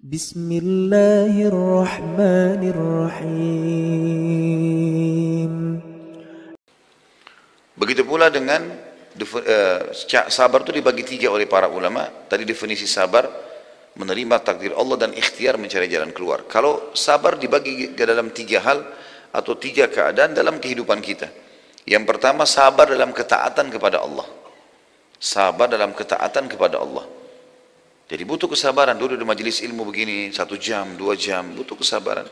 Bismillahirrahmanirrahim. Begitu pula dengan eh, sabar itu dibagi tiga oleh para ulama. Tadi definisi sabar menerima takdir Allah dan ikhtiar mencari jalan keluar. Kalau sabar dibagi ke dalam tiga hal atau tiga keadaan dalam kehidupan kita. Yang pertama sabar dalam ketaatan kepada Allah. Sabar dalam ketaatan kepada Allah. Jadi butuh kesabaran. Dulu di majelis ilmu begini satu jam, dua jam, butuh kesabaran.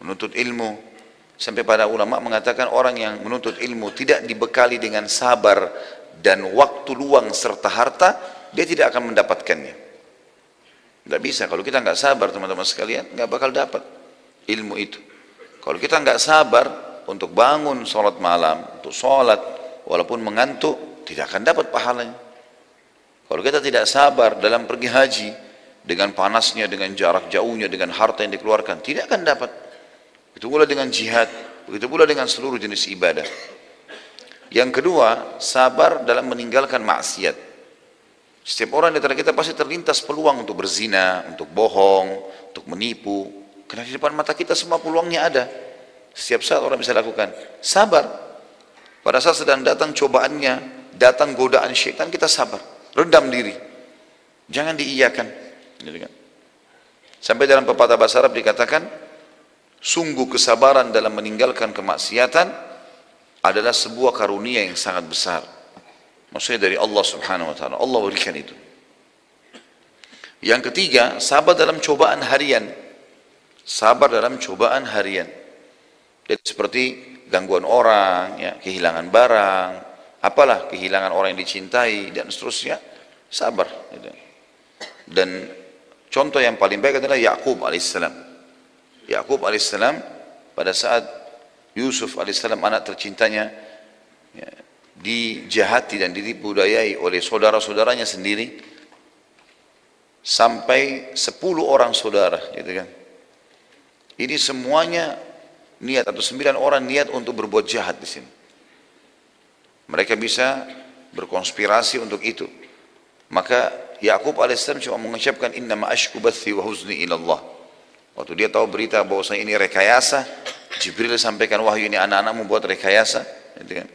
Menuntut ilmu, Sampai pada ulama mengatakan orang yang menuntut ilmu tidak dibekali dengan sabar dan waktu luang serta harta, dia tidak akan mendapatkannya. Tidak bisa. Kalau kita nggak sabar teman-teman sekalian, nggak bakal dapat ilmu itu. Kalau kita nggak sabar untuk bangun sholat malam, untuk sholat, walaupun mengantuk, tidak akan dapat pahalanya. Kalau kita tidak sabar dalam pergi haji, dengan panasnya, dengan jarak jauhnya, dengan harta yang dikeluarkan, tidak akan dapat. Begitu pula dengan jihad, begitu pula dengan seluruh jenis ibadah. Yang kedua, sabar dalam meninggalkan maksiat. Setiap orang di antara kita pasti terlintas peluang untuk berzina, untuk bohong, untuk menipu. Karena di depan mata kita semua peluangnya ada. Setiap saat orang bisa lakukan. Sabar. Pada saat sedang datang cobaannya, datang godaan syaitan, kita sabar. Redam diri. Jangan diiyakan. Gitu kan. Sampai dalam pepatah bahasa Arab dikatakan, Sungguh kesabaran dalam meninggalkan kemaksiatan adalah sebuah karunia yang sangat besar. Maksudnya dari Allah subhanahu wa ta'ala. Allah berikan itu. Yang ketiga, sabar dalam cobaan harian. Sabar dalam cobaan harian. Jadi seperti gangguan orang, ya, kehilangan barang, apalah kehilangan orang yang dicintai dan seterusnya, sabar. Gitu. Dan contoh yang paling baik adalah Yakub alaihissalam. Yakub alaihissalam pada saat Yusuf alaihissalam anak tercintanya ya, dijahati dan ditipu dayai oleh saudara-saudaranya sendiri sampai 10 orang saudara gitu kan. Ini semuanya niat atau sembilan orang niat untuk berbuat jahat di sini. Mereka bisa berkonspirasi untuk itu. Maka Yakub alaihissalam cuma mengucapkan inna ma ashku bathi wa huzni ila Allah. Waktu dia tahu berita bahwa ini rekayasa, Jibril sampaikan wahyu ini anak-anakmu buat rekayasa, gitu kan.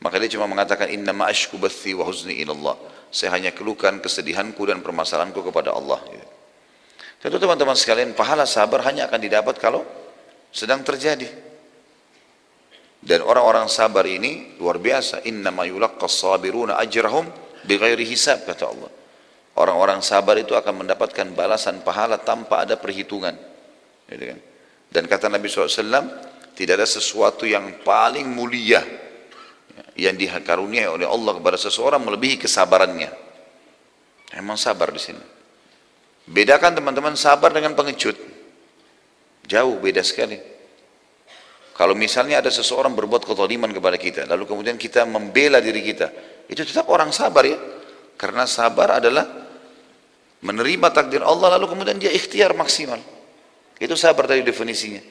Maka dia cuma mengatakan inna ma ashku bathi wa huzni ila Allah. Saya hanya keluhkan kesedihanku dan permasalahanku kepada Allah. Gitu. Tentu teman-teman sekalian, pahala sabar hanya akan didapat kalau sedang terjadi. Dan orang-orang sabar ini luar biasa. Inna yulaqqas sabiruna ajrahum bighairi hisab kata Allah. Orang-orang sabar itu akan mendapatkan balasan pahala tanpa ada perhitungan. Gitu kan? Dan kata Nabi SAW, tidak ada sesuatu yang paling mulia yang dikaruniai oleh Allah kepada seseorang melebihi kesabarannya. Emang sabar di sini. Bedakan teman-teman sabar dengan pengecut. Jauh beda sekali. Kalau misalnya ada seseorang berbuat kezaliman kepada kita, lalu kemudian kita membela diri kita, itu tetap orang sabar ya. Karena sabar adalah menerima takdir Allah lalu kemudian dia ikhtiar maksimal. Itu sabar tadi definisinya.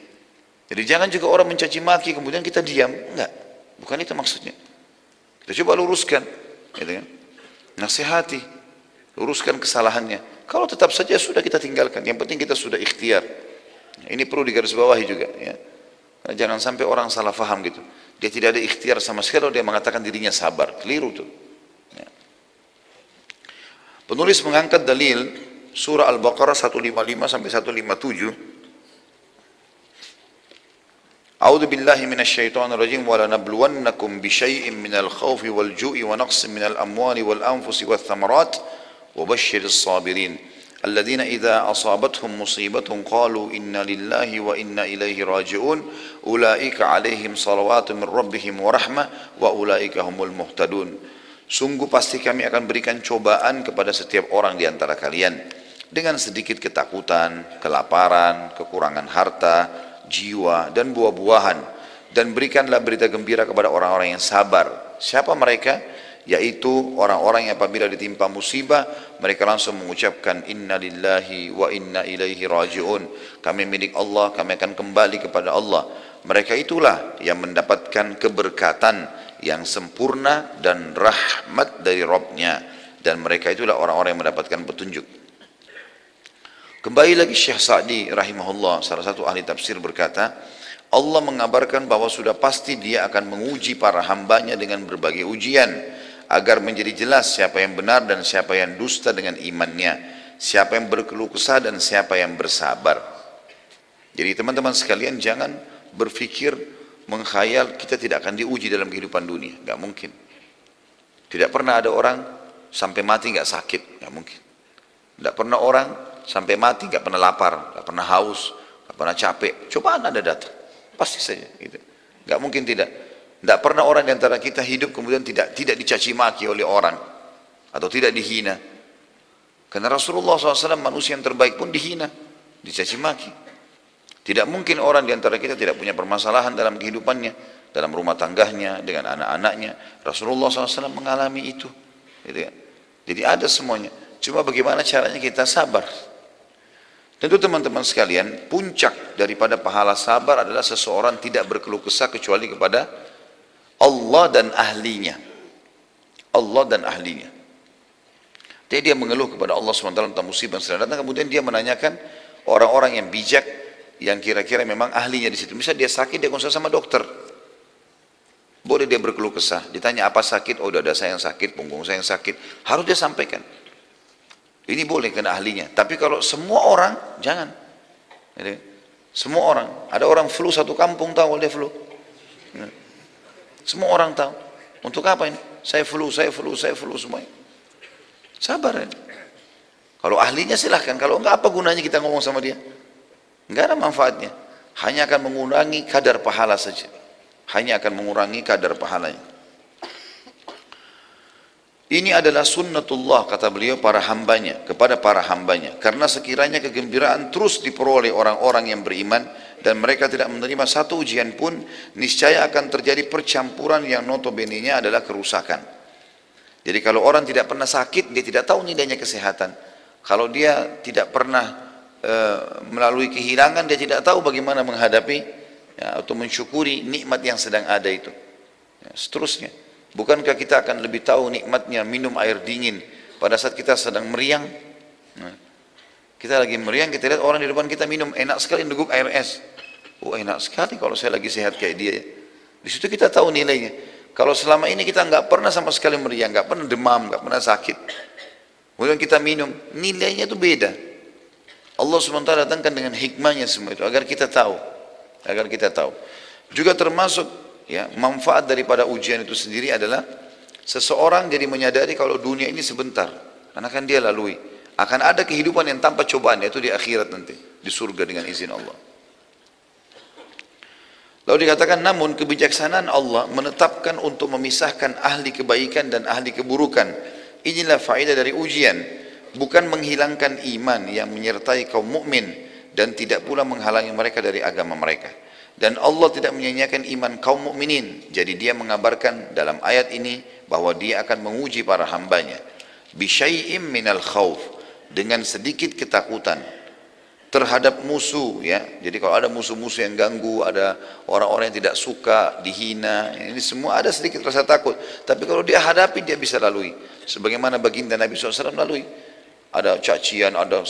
Jadi jangan juga orang mencaci maki kemudian kita diam. Enggak. Bukan itu maksudnya. Kita coba luruskan. Gitu kan? Nasihati. Luruskan kesalahannya. Kalau tetap saja sudah kita tinggalkan. Yang penting kita sudah ikhtiar. Ini perlu digarisbawahi juga. Ya. Eh, jangan sampai orang salah faham gitu. Dia tidak ada ikhtiar sama sekali dia mengatakan dirinya sabar. Keliru tuh. Ya. Penulis mengangkat dalil surah Al-Baqarah 155 sampai 157. A'udzu billahi minasyaitonir rajim wa lanabluwannakum bisyai'in minal khawfi wal ju'i wa naqsin minal amwali wal anfusi wath thamarat wa basyshiris sabirin. الذين إذا أصابتهم مصيبة قالوا إنا لله وإنا إليه راجعون أولئك عليهم صلوات من ربهم ورحمة وأولئك هم المهتدون Sungguh pasti kami akan berikan cobaan kepada setiap orang di antara kalian dengan sedikit ketakutan, kelaparan, kekurangan harta, jiwa dan buah-buahan dan berikanlah berita gembira kepada orang-orang yang sabar. Siapa mereka? Yaitu orang-orang yang apabila ditimpa musibah mereka langsung mengucapkan inna lillahi wa inna ilaihi rajiun. Kami milik Allah, kami akan kembali kepada Allah. Mereka itulah yang mendapatkan keberkatan yang sempurna dan rahmat dari Robnya dan mereka itulah orang-orang yang mendapatkan petunjuk. Kembali lagi Syekh Sa'di rahimahullah, salah satu ahli tafsir berkata, Allah mengabarkan bahwa sudah pasti dia akan menguji para hambanya dengan berbagai ujian, agar menjadi jelas siapa yang benar dan siapa yang dusta dengan imannya, siapa yang berkeluh kesah dan siapa yang bersabar. Jadi teman-teman sekalian jangan berpikir menghayal kita tidak akan diuji dalam kehidupan dunia, nggak mungkin. Tidak pernah ada orang sampai mati nggak sakit, nggak mungkin. Tidak pernah orang sampai mati nggak pernah lapar, nggak pernah haus, nggak pernah capek. Cobaan ada datang, pasti saja. Gitu. Nggak mungkin tidak. Tidak pernah orang di antara kita hidup kemudian tidak tidak dicaci maki oleh orang atau tidak dihina. Karena Rasulullah SAW manusia yang terbaik pun dihina, dicaci maki. Tidak mungkin orang di antara kita tidak punya permasalahan dalam kehidupannya, dalam rumah tangganya, dengan anak-anaknya. Rasulullah SAW mengalami itu. Gitu ya. Jadi ada semuanya. Cuma bagaimana caranya kita sabar. Tentu teman-teman sekalian, puncak daripada pahala sabar adalah seseorang tidak berkeluh kesah kecuali kepada Allah dan ahlinya. Allah dan ahlinya. Jadi dia mengeluh kepada Allah SWT tentang musibah yang sedang datang, kemudian dia menanyakan orang-orang yang bijak, yang kira-kira memang ahlinya di situ. Misalnya dia sakit, dia konsul sama dokter. Boleh dia berkeluh kesah. Ditanya apa sakit, oh dada saya yang sakit, punggung saya yang sakit. Harus dia sampaikan. Ini boleh kena ahlinya. Tapi kalau semua orang, jangan. Jadi, semua orang. Ada orang flu satu kampung tahu dia flu. Semua orang tahu. Untuk apa ini? Saya flu, saya flu, saya flu semuanya. Sabar ya. Kalau ahlinya silahkan. Kalau enggak apa gunanya kita ngomong sama dia? Enggak ada manfaatnya. Hanya akan mengurangi kadar pahala saja. Hanya akan mengurangi kadar pahalanya. Ini adalah sunnatullah kata beliau para hambanya kepada para hambanya karena sekiranya kegembiraan terus diperoleh orang-orang yang beriman dan mereka tidak menerima satu ujian pun niscaya akan terjadi percampuran yang notabene-nya adalah kerusakan. Jadi kalau orang tidak pernah sakit dia tidak tahu nilainya kesehatan. Kalau dia tidak pernah e, melalui kehilangan dia tidak tahu bagaimana menghadapi ya, atau mensyukuri nikmat yang sedang ada itu. Ya, seterusnya. Bukankah kita akan lebih tahu nikmatnya minum air dingin pada saat kita sedang meriang? Nah, kita lagi meriang, kita lihat orang di depan kita minum enak sekali neguk air es. Oh enak sekali kalau saya lagi sehat kayak dia. Di situ kita tahu nilainya. Kalau selama ini kita nggak pernah sama sekali meriang, nggak pernah demam, nggak pernah sakit. Kemudian kita minum, nilainya itu beda. Allah SWT datangkan dengan hikmahnya semua itu agar kita tahu, agar kita tahu. Juga termasuk ya manfaat daripada ujian itu sendiri adalah seseorang jadi menyadari kalau dunia ini sebentar. Karena kan dia lalui. Akan ada kehidupan yang tanpa cobaan yaitu di akhirat nanti di surga dengan izin Allah. Lalu dikatakan namun kebijaksanaan Allah menetapkan untuk memisahkan ahli kebaikan dan ahli keburukan. Inilah faedah dari ujian. Bukan menghilangkan iman yang menyertai kaum mukmin dan tidak pula menghalangi mereka dari agama mereka dan Allah tidak menyanyiakan iman kaum mukminin. Jadi dia mengabarkan dalam ayat ini bahwa dia akan menguji para hambanya bisyai'im minal khauf dengan sedikit ketakutan terhadap musuh ya. Jadi kalau ada musuh-musuh yang ganggu, ada orang-orang yang tidak suka, dihina, ini semua ada sedikit rasa takut. Tapi kalau dia hadapi dia bisa lalui. Sebagaimana baginda Nabi SAW lalui. Ada cacian, ada